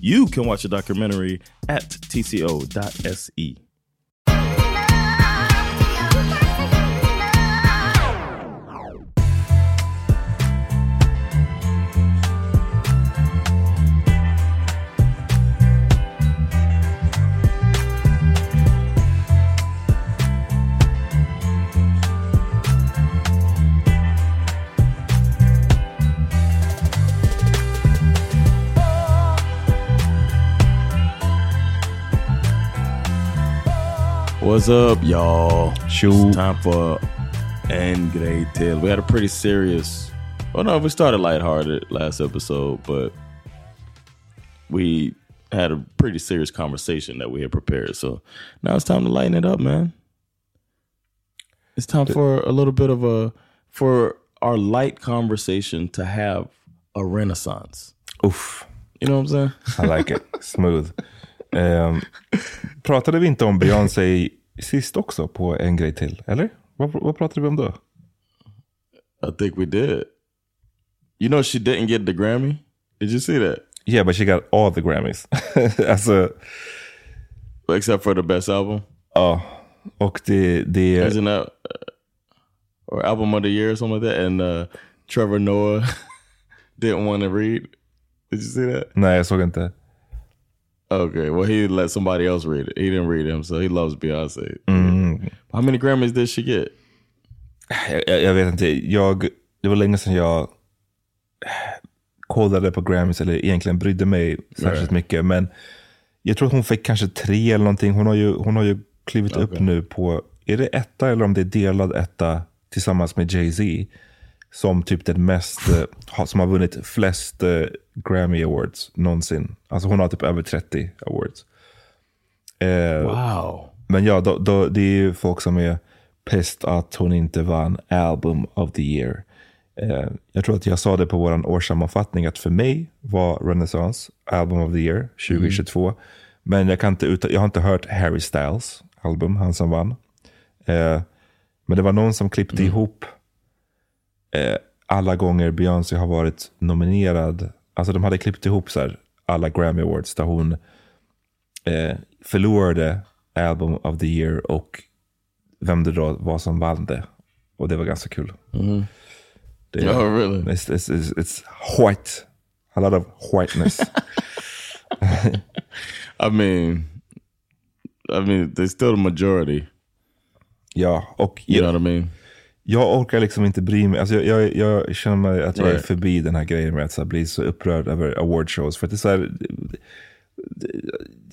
You can watch the documentary at tco.se. What's up, y'all? Tjo. It's time for En Grej Till. We had a pretty serious. Oh no, we started lighthearted last episode, but we had a pretty serious conversation that we had prepared. So now it's time to lighten it up, man. It's time for a little bit of a for our light conversation to have a renaissance. Oof. You know what I'm saying? I like it. Smooth. Um, pratade vi inte om Beyoncé sist också på en grej till? Eller? Vad, vad pratade vi om då? I think we did. You know she didn't get the Grammy? Did you see that? Yeah, but she got all the Grammys. alltså, Except for the best album? ja. Och det... det Isn't that uh, or album of the year or something like that? And uh, Trevor Noah didn't want to read. Did you see that? nej, jag såg inte. Okay, well he let somebody else read it. He didn't read him, so he loves Beyonce. Mm. How many Grammys did she get? Jag, jag, vet inte. Jag, det var länge sedan jag kollade på Grammys eller egentligen brydde mig särskilt mycket. Men jag tror att hon fick kanske tre eller någonting. Hon har ju, hon har ju klivit upp nu på, är det etta eller om det är delad etta tillsammans med Jay-Z. Som typ den mest, eh, som har vunnit flest eh, Grammy Awards någonsin. Alltså hon har typ över 30 awards. Eh, Wow. men ja, då, då, det är ju folk som är pest att hon inte vann Album of the year. Eh, jag tror att jag sa det på vår årssammanfattning att för mig var Renaissance Album of the year 2022. Men jag, kan inte uta- jag har inte hört Harry Styles album, han som vann. Eh, men det var någon som klippte ihop eh, alla gånger Beyoncé har varit nominerad. Alltså de hade klippt ihop så här, alla Grammy Awards där hon eh, förlorade Album of the year och vem det då var som vann det. Och det var ganska kul. Det, Oh, really? It's, it's, it's, it's white. A lot of whiteness. I mean, I mean, they're still the majority. ja, och You know what I mean? Jag orkar liksom inte bry mig. Alltså jag, jag, jag känner mig att jag är förbi den här grejen med att så bli så upprörd över awardshows. För att det är så här,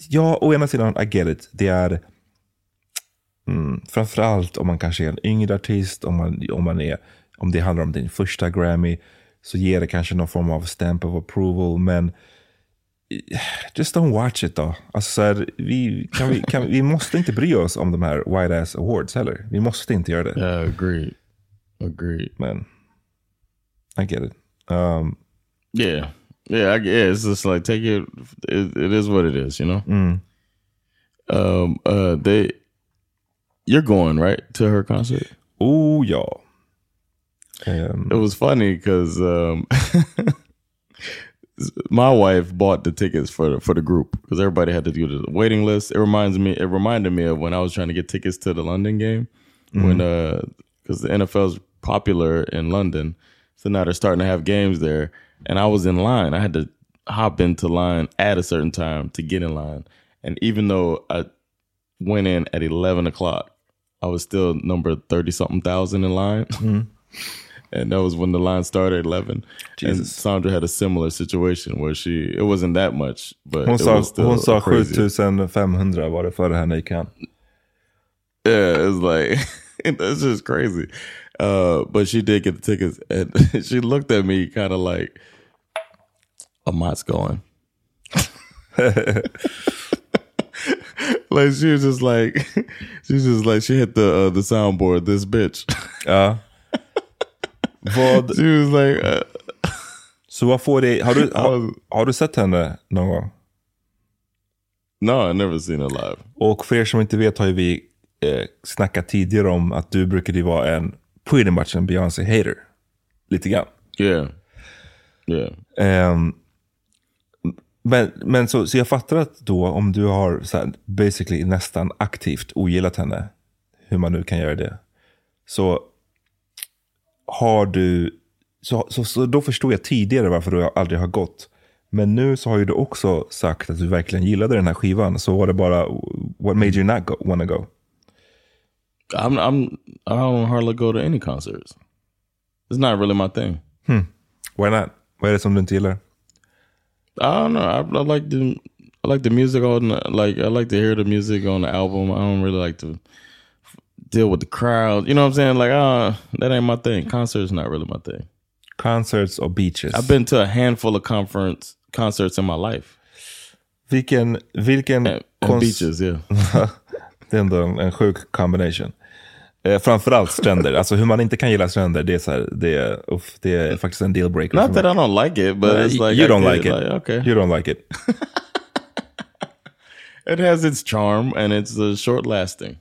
ja, å ena sidan, I get it. Det är mm, framförallt om man kanske är en yngre artist, om, man, om, man är, om det handlar om din första Grammy, så ger det kanske någon form av stamp of approval. Men just don't watch it då. Alltså så här, vi, kan vi, kan, vi måste inte bry oss om de här white ass awards heller. Vi måste inte göra det. Yeah, agreed. Agreed. Man, I get it. Um, Yeah. Yeah, I, yeah, it's just like take it, it it is what it is, you know? Um uh they you're going, right, to her concert? oh ja. Um, It was funny because um, my wife bought the tickets for the, for the group because everybody had to do the waiting list. It reminds me, it reminded me of when I was trying to get tickets to the London game when uh because the NFL's popular in London, so now they're starting to have games there, and I was in line. I had to hop into line at a certain time to get in line, and even though I went in at eleven o'clock, I was still number thirty something thousand in line. Mm-hmm. and that was when the line started at 11 and sandra had a similar situation where she it wasn't that much but hon it sa, was still hon sa crazy. 7500 var det före henne gick han. yeah it's like that's just crazy uh but she did get the tickets and she looked at me kind of like amat's going like she was just like she was just like she hit the uh, the soundboard this bitch Ja. Vad, she was like uh, så vad får det, har du, har, har du sett henne någon gång? no i never seen her live Och för er som inte vet har ju vi eh, snackat tidigare om att du brukade ju vara en pretty much en Beyoncé-hater. Lite grann. yeah yeah Ehm, men men så, så jag fattar att då om du har så här, basically nästan aktivt ogillat henne, hur man nu kan göra det, så har du, så, så, så då förstår jag tidigare varför du aldrig har gått. Men nu så har ju du också sagt att du verkligen gillade den här skivan, så var det bara, what made you not go, wanna go? I'm I'm I don't hardly go to any concerts. It's not really my thing. Why not? Vad är det som du inte gillar? I don't know. I, I like the I like the music on like I like to hear the music on the album. I don't really like to deal with the crowd. You know what I'm saying? Like, uh, that ain't my thing. Concerts not really my thing. Concerts or beaches. I've been to a handful of conference concerts in my life. Vilken, vilken And, and beaches, yeah. Det är ändå en, en sjuk combination. Eh, framförallt stränder. alltså hur man inte kan gilla stränder, det är, så här, det är, uff, det är faktiskt en dealbreaker. Not that. I don't like it, but it's like you don't like it. Like, okay, You don't like it. it has its charm and it's uh, short lasting.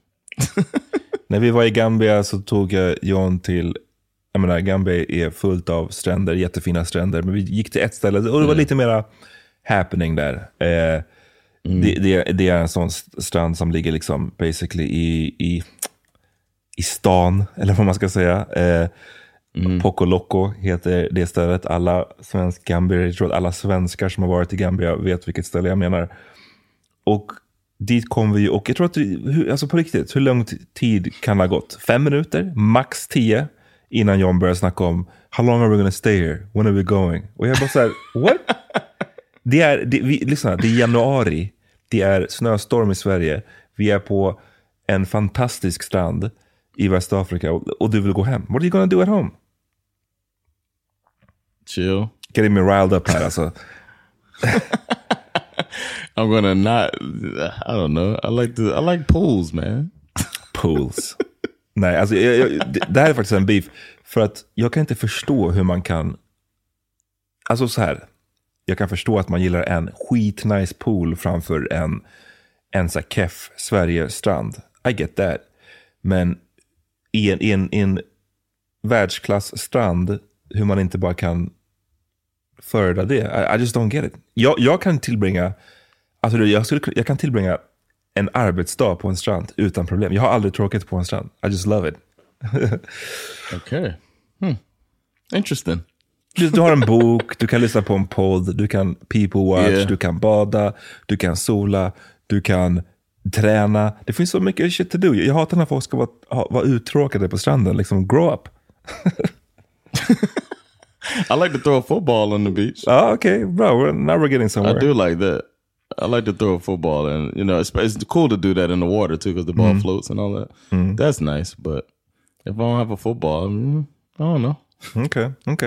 När vi var i Gambia så tog jag John till, jag menar Gambia är fullt av stränder, jättefina stränder. Men vi gick till ett ställe och det var lite mera happening där. Eh, det, det, det är en sån st- strand som ligger liksom basically i, i, i stan, eller vad man ska säga. Eh, Poco Loco heter det stället. Alla svensk Gambia, jag tror att alla svenskar som har varit i Gambia vet vilket ställe jag menar. Och dit kom vi och jag tror att, hur, alltså på riktigt, hur lång tid kan det ha gått? Fem minuter? Max tio? Innan John började snacka om, how long are we gonna stay here? When are we going? Och jag bara så här, what? Det är, det, vi, lyssna, det är januari. Det är snöstorm i Sverige. Vi är på en fantastisk strand i Västafrika och, du vill gå hem. What are you gonna do at home? Chill. Getting me riled up här alltså. I'm gonna not. I don't know. I like the. I like pools, man. Pools. Nej, alltså, jag, jag, det, här är faktiskt en beef. För att jag kan inte förstå hur man kan... Alltså så här. Jag kan förstå att man gillar en skitnice pool framför en, en så keff Sverige-strand. I get that. Men i en, i en, i en världsklassstrand, hur man inte bara kan föredra det. I, I just don't get it. Jag, jag kan tillbringa, alltså jag, skulle, jag kan tillbringa en arbetsdag på en strand utan problem. Jag har aldrig tråkigt på en strand. I just love it. Okay. Hmm. Interesting. Du, du har en bok, du kan lyssna på en podd, du kan people watch, Yeah. du kan bada, du kan sola, du kan träna. Det finns så mycket shit to do. Jag hatar när folk ska vara, vara uttråkade på stranden. Liksom, grow up. I like to throw a football on the beach. Ah, okay, bro. We're, now we're getting somewhere. I do like that. I like to throw a football, and you know, it's, it's cool to do that in the water too, because the ball floats and all that. That's nice. But if I don't have a football, mm, I don't know. Okay, okay.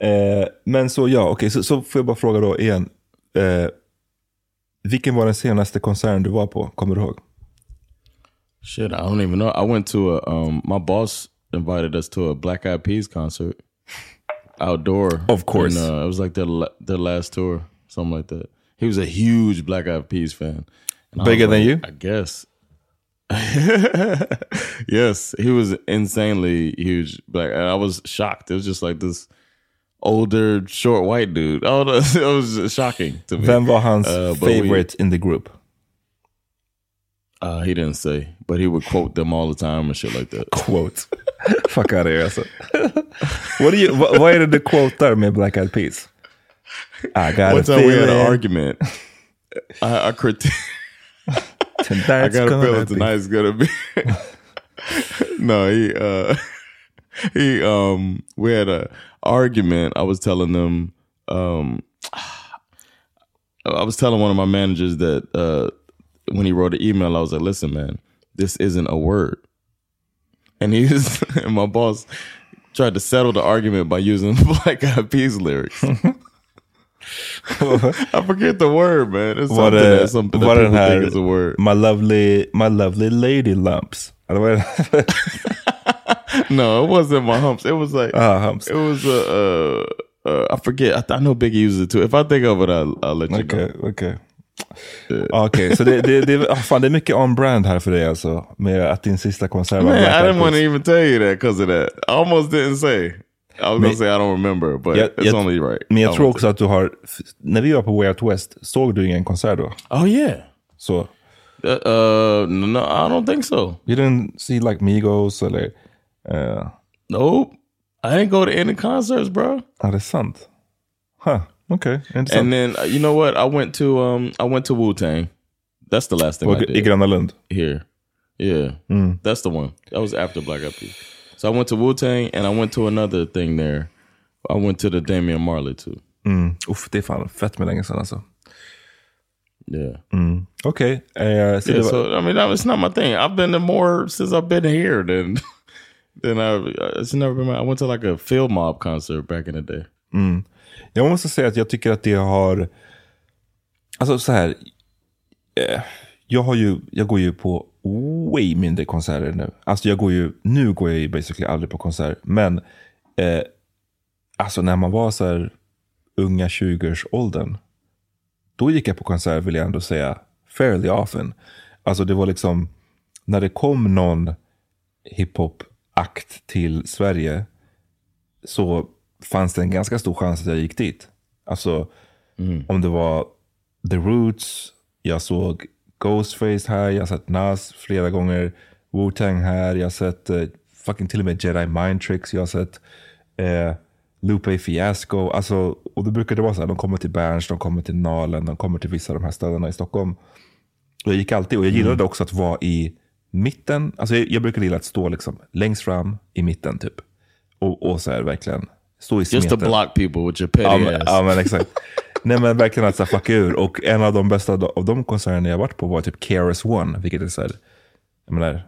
Eh, men så ja, okej, så, så får jag bara fråga då igen. Eh, vilken var den senaste konserten du var på? Kommer du ihåg? Shit, I don't even know. I went to a um my boss invited us to a Black Eyed Peas concert outdoor. Of course. And, uh, it was like their their last tour, something like that. He was a huge Black Eyed Peas fan. Bigger was than like, you? I guess. yes, he was insanely huge. Black, I was shocked. It was just like this older, short white dude. Oh, it was shocking to me. Vem var Uh, but we- favorite in the group? Uh, he didn't say, but he would quote them all the time and shit like that. Quote. Fuck out of here alltså. What do you, vad är det du quotar med Black Eyed Peas? I got One time we had an argument. I, I criti- I got a feeling tonight's gonna be. no, he uh he um we had a argument. I was telling them um I was telling one of my managers that uh when he wrote an email, I was like, "Listen, man, this isn't a word." And he was, and my boss tried to settle the argument by using Black Eyed Peas lyrics. I forget the word, man. It's something, det, that, something that people think is a word. my lovely, my lovely lady lumps? Eller vad är det? No, it wasn't my humps. It was like Ah, humps. It was a. Uh, uh, I forget. I, th- I know Biggie uses it too. If I think of it, I'll, I'll let you Okej, know. okej. Okej, så det, det, det, fan, det är mycket on-brand här för dig alltså. Med att din sista konsert var Man, Black I didn't want to even tell you that because of that. I almost didn't say. I was gonna say I don't remember, but Jag- it's jag- only right. Men jag tror också att du har, när vi var på Way Out West, såg du ingen konsert då? Oh yeah. Så, Uh, uh, no, I don't think so. you didn't see like Migos eller, uh, Nope. I didn't go to any concerts, bro. är det sant? Huh, Okay. intressant. And then uh, you know what? I went to um I went to Wu Tang. That's the last thing I I did Gröna Lund? here. Yeah, that's the one. That was after Black Eyed Peas. So I went to Wu Tang, and I went to another thing there. I went to the Damian Marley too. Mm. Uff, det är fan fett med länge sedan alltså. Yeah. Okej, eh, så det Yeah, so I mean, was not my thing. I've been to more since I've been here than Then I. It's never been. I went to like a film mob concert back in the day. Mm. Jag måste säga att jag tycker att det har... Alltså så här. Eh, jag, har ju, jag går ju på way mindre konserter nu. Alltså jag går ju, nu går jag ju basically aldrig på konsert. Men eh, alltså när man var så här unga 20-årsåldern. Då gick jag på konsert vill jag ändå säga fairly often. Alltså det var liksom när det kom någon hiphop-akt till Sverige så fanns det en ganska stor chans att jag gick dit. Alltså om det var The Roots, jag såg Ghostface här, jag har sett Nas flera gånger, Wu-Tang här, jag har sett eh, fucking till och med Jedi Mind Tricks, jag har sett eh, Lupe Fiasco. Alltså, och då brukar det vara så här, de kommer till Berns, de kommer till Nalen, de kommer till vissa av de här ställena i Stockholm. Och jag gick alltid, och jag gillade också att vara i mitten. Alltså jag, jag brukar gilla att stå liksom längst fram i mitten typ. Och, och så här verkligen stå i Just to smeten. block people with your petty Ja men, ass. ja, men exakt. Nej men verkligen att så här, fucka ur. Och en av de bästa av de konserterna jag varit på var typ KRS One. Vilket är så här, jag menar,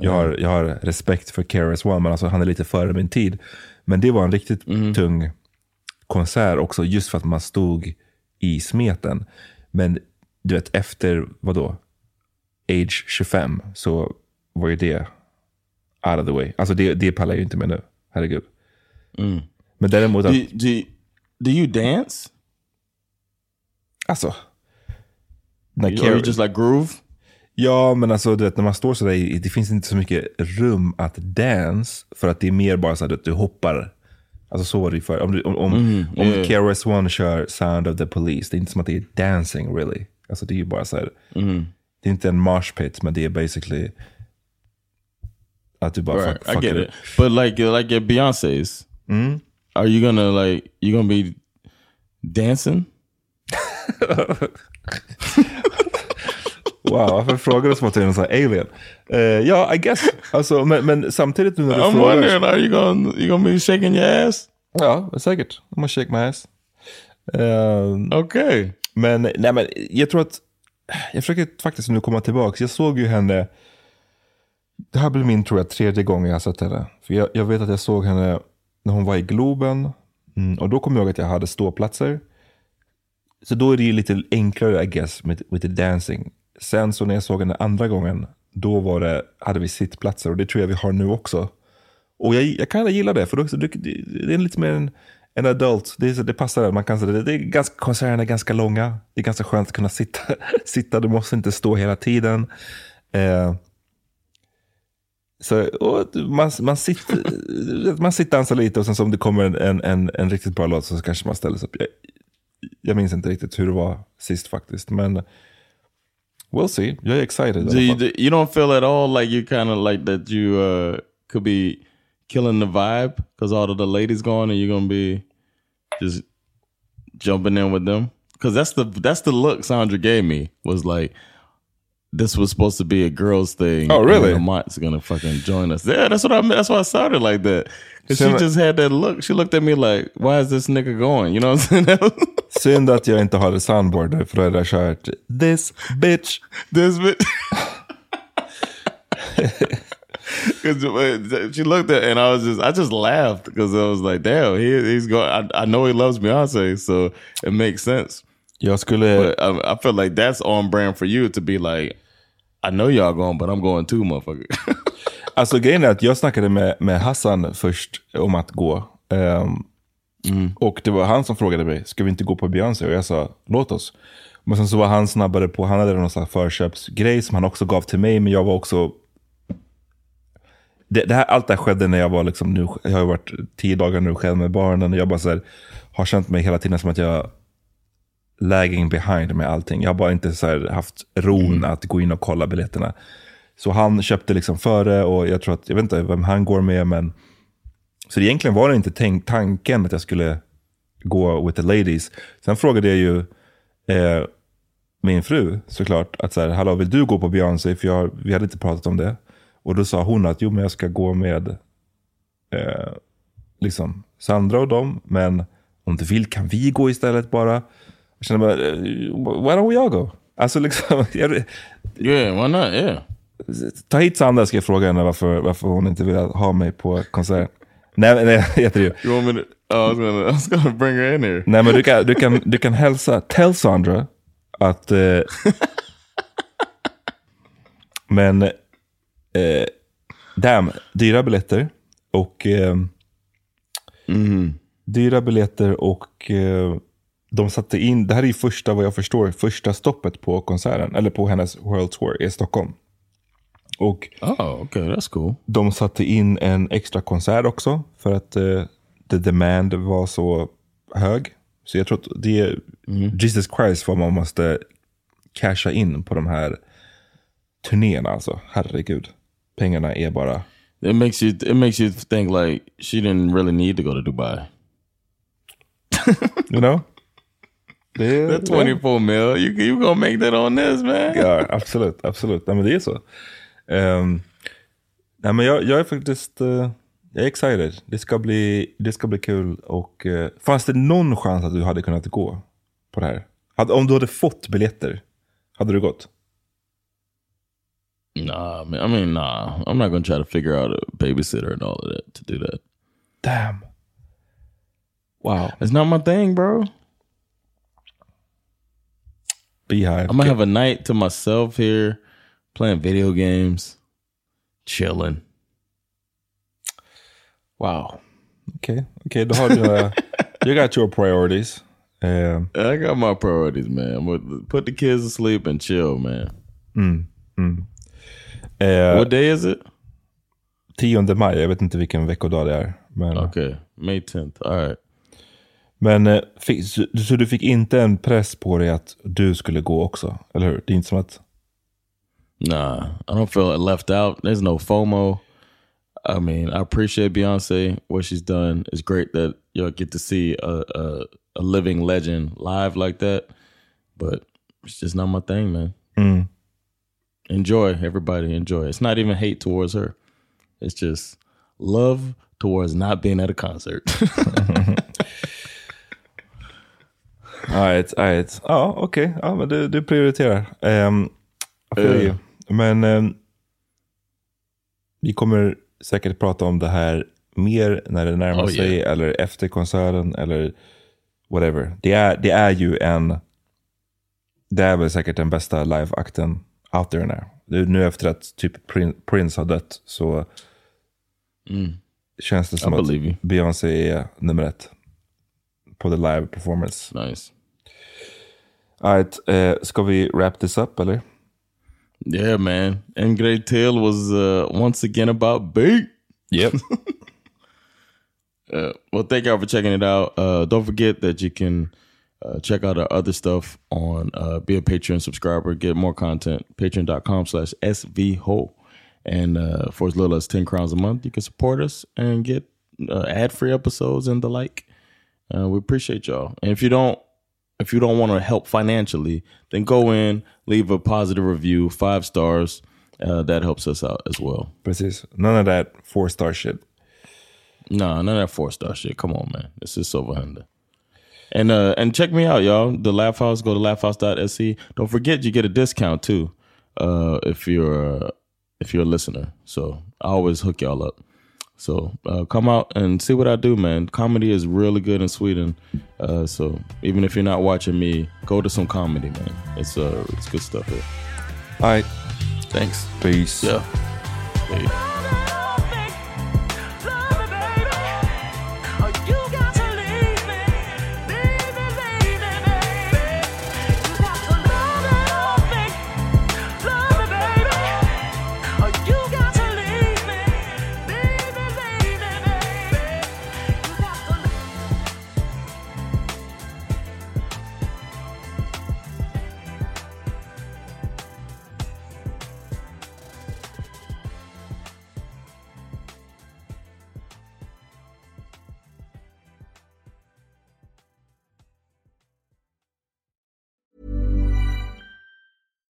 jag har, jag har respekt för KRS One, men alltså han är lite före min tid. Men det var en riktigt tung konsert också, just för att man stod i smeten. Men du vet, efter, vadå, age 25, så var ju det out of the way. Alltså det, det pallar jag ju inte med nu, herregud. Men däremot att, do, do, do you dance? alltså. När Kar- you just like groove? Ja, men alltså du vet, när man står sådär, det finns inte så mycket rum att dance. För att det är mer bara så att du hoppar. Alltså så var det ju förr. Om, du- om, om, om yeah. KRS-One kör Sound of the Police, det är inte som att det är dancing really. Alltså det är ju bara så här, det är inte en mosh pit, men det är basically att du bara Right, fuck, I fuck get it. it. But like uh, like at Beyonce's, are you gonna like you gonna be dancing? Wow, varför frågar du som att jag är en sån här alien? Eh, ja, I guess. Alltså, men, men samtidigt nu när du I'm frågar. wondering, are you gonna you gonna be shaking your ass? Ja, säkert. I'm gonna shake my ass. Eh, Okay. Men, nej, men jag tror att, jag försöker faktiskt nu komma tillbaka. Jag såg ju henne, det här blir min tror jag tredje gång jag har sett henne. För jag, jag vet att jag såg henne när hon var i Globen. Mm, och då kom jag ihåg att jag hade ståplatser. Så då är det ju lite enklare I guess med, med dancing. Sen så när jag såg henne andra gången, då var det, hade vi sittplatser och det tror jag vi har nu också. Och jag, jag kan gilla det, för då, det, det är lite mer en, en adult. Det, är, det passar. Man kan, det, det är ganska, konserterna är ganska långa. Det är ganska skönt att kunna sitta. sitta du måste inte stå hela tiden. Eh, så, man, man, sitter, man sitter dansar lite och sen så om det kommer en, en, en, riktigt bra låt så kanske man ställer sig upp. Jag, jag minns inte riktigt hur det var sist faktiskt. Men we'll see. Jag är excited. Do you, do you don't feel at all like you kind of like that you uh, could be killing the vibe because all of the ladies going and you're gonna be just jumping in with them? Because that's the that's the look Sandra gave me was like this was supposed to be a girls thing. Oh, really? Lamont's gonna fucking join us. Yeah, that's what I mean. That's why I sounded like that. Because she just had that look. She looked at me like, "Why is this nigga going?" You know what I'm saying? Synd att jag inte hade soundboard där, för hade jag kört this bitch. this bitch. Cause she looked at and I was just I just laughed because I was like, damn, he, he's going. I, I know he loves Beyonce, so it makes sense. Jag skulle... Um, I feel like that's on brand for you to be like, I know y'all going, but I'm going too, motherfucker. Alltså grejen är att jag snackade med, med Hassan först om att gå. Ehm, Och det var han som frågade mig, ska vi inte gå på Beyoncé? Och jag sa, låt oss. Men sen så var han snabbare på, han hade någon sån förköpsgrej som han också gav till mig, men jag var också... det, det här, allt det här skedde när jag var liksom, nu, jag har varit tio dagar nu själv med barnen. Och jag bara så här, har känt mig hela tiden som att jag lagging behind med allting. Jag har bara inte så haft ron att gå in och kolla biljetterna. Så han köpte liksom före och jag tror att, jag vet inte vem han går med, men så egentligen var det inte tänk, tanken att jag skulle gå with the ladies. Sen frågade jag ju eh, min fru såklart, att så här, hallå vill du gå på Beyoncé? För jag, vi hade inte pratat om det. Och då sa hon att jo men jag ska gå med eh, liksom Sandra och dem, men om du vill kan vi gå istället bara. Jag kände bara, eh, why don't we all go? Alltså liksom, jag, Yeah, why not? Yeah. ta hit Sandra ska jag fråga henne varför, varför hon inte vill ha mig på konsert. Nej, nej heter det ju. You want me to? Oh, I was gonna, I was gonna bring her in here. Nej men du kan, du kan, du kan hälsa, tell Sandra att... Eh, men, eh, damn, dyra biljetter. Och eh, dyra biljetter och eh, de satte in, det här är ju första, vad jag förstår, första stoppet på konserten, eller på hennes World Tour i Stockholm. Och Oh, okay, that's cool. de satte in en extra konsert också för att eh, the demand var så hög. Så jag tror att det är Jesus Christ vad man måste casha in på de här turnéerna alltså. Herregud. Pengarna är bara... It makes you it makes you think like she didn't really need to go to Dubai. You know? Det är, That 24 mil, you you gonna make that on this, man? Ja, absolut. absolut. Nej, men det är så. Um, nej, men jag, jag är faktiskt uh, jag är excited. Det ska bli, det ska bli kul. Och, uh, fanns det någon chans att du hade kunnat gå på det här? Hade, om du hade fått biljetter, hade du gått? Nah, man. I mean, nah. I'm not gonna try to figure out a babysitter and all of that to do that. Damn. Wow. It's not my thing, bro. Beehive. I'm gonna have a night to myself here, playing video games, chilling. Wow. Okay. okay. har du... Uh, you got your priorities. Um, I got my priorities, man. I'm gonna put the kids to sleep and chill, man. Eh, what day is it? 10 maj, jag vet inte vilken veckodag det är. Men, Okay, May 10th. All right. men eh, fick, så, så du fick inte en press på dig att du skulle gå också? Eller hur? Det är inte som att... Nah, I don't feel left out. There's no FOMO. I mean, I appreciate Beyonce. What she's done is great that you'll get to see a, a a living legend live like that. But it's just not my thing, man. Enjoy, everybody. Enjoy. It's not even hate towards her. It's just love towards not being at a concert. Alright, alright. Ja, okej. Ja, men du, du prioriterar. Um, I feel you. Men ehm, vi kommer säkert prata om det här mer när det närmar Oh, sig. yeah. Eller efter konserten. Eller whatever. Det är, det är ju en... Det är väl säkert den bästa live-akten out there now. Nu efter att typ Prin- Prince har dött så känns det som I att. Beyoncé är nummer ett på the live performance. nice. Alright, eh, ska vi wrap this up eller? Yeah, man. And Great Tale was uh, once again about bait. Yep. Uh, well, thank y'all for checking it out. Uh, don't forget that you can uh, check out our other stuff on uh, be a Patreon subscriber, get more content. Patreon.com slash svho. And uh, for as little as 10 crowns a month, you can support us and get uh, ad-free episodes and the like. Uh, we appreciate y'all. And if you don't, if you don't want to help financially, then go in, leave a positive review, five stars. Uh, that helps us out as well. Precis. None of that four star shit. No, none of that four star shit. Come on, man. This is Silver Honda. And uh and check me out, y'all. The Laugh House, go to laughhouse.se. Don't forget you get a discount too, uh, if you're uh, if you're a listener. So I always hook y'all up. So uh, come out and see what I do, man. Comedy is really good in Sweden. Uh, so even if you're not watching me, go to some comedy, man. It's uh it's good stuff here. Alright, Thanks. peace. Yeah. Hey.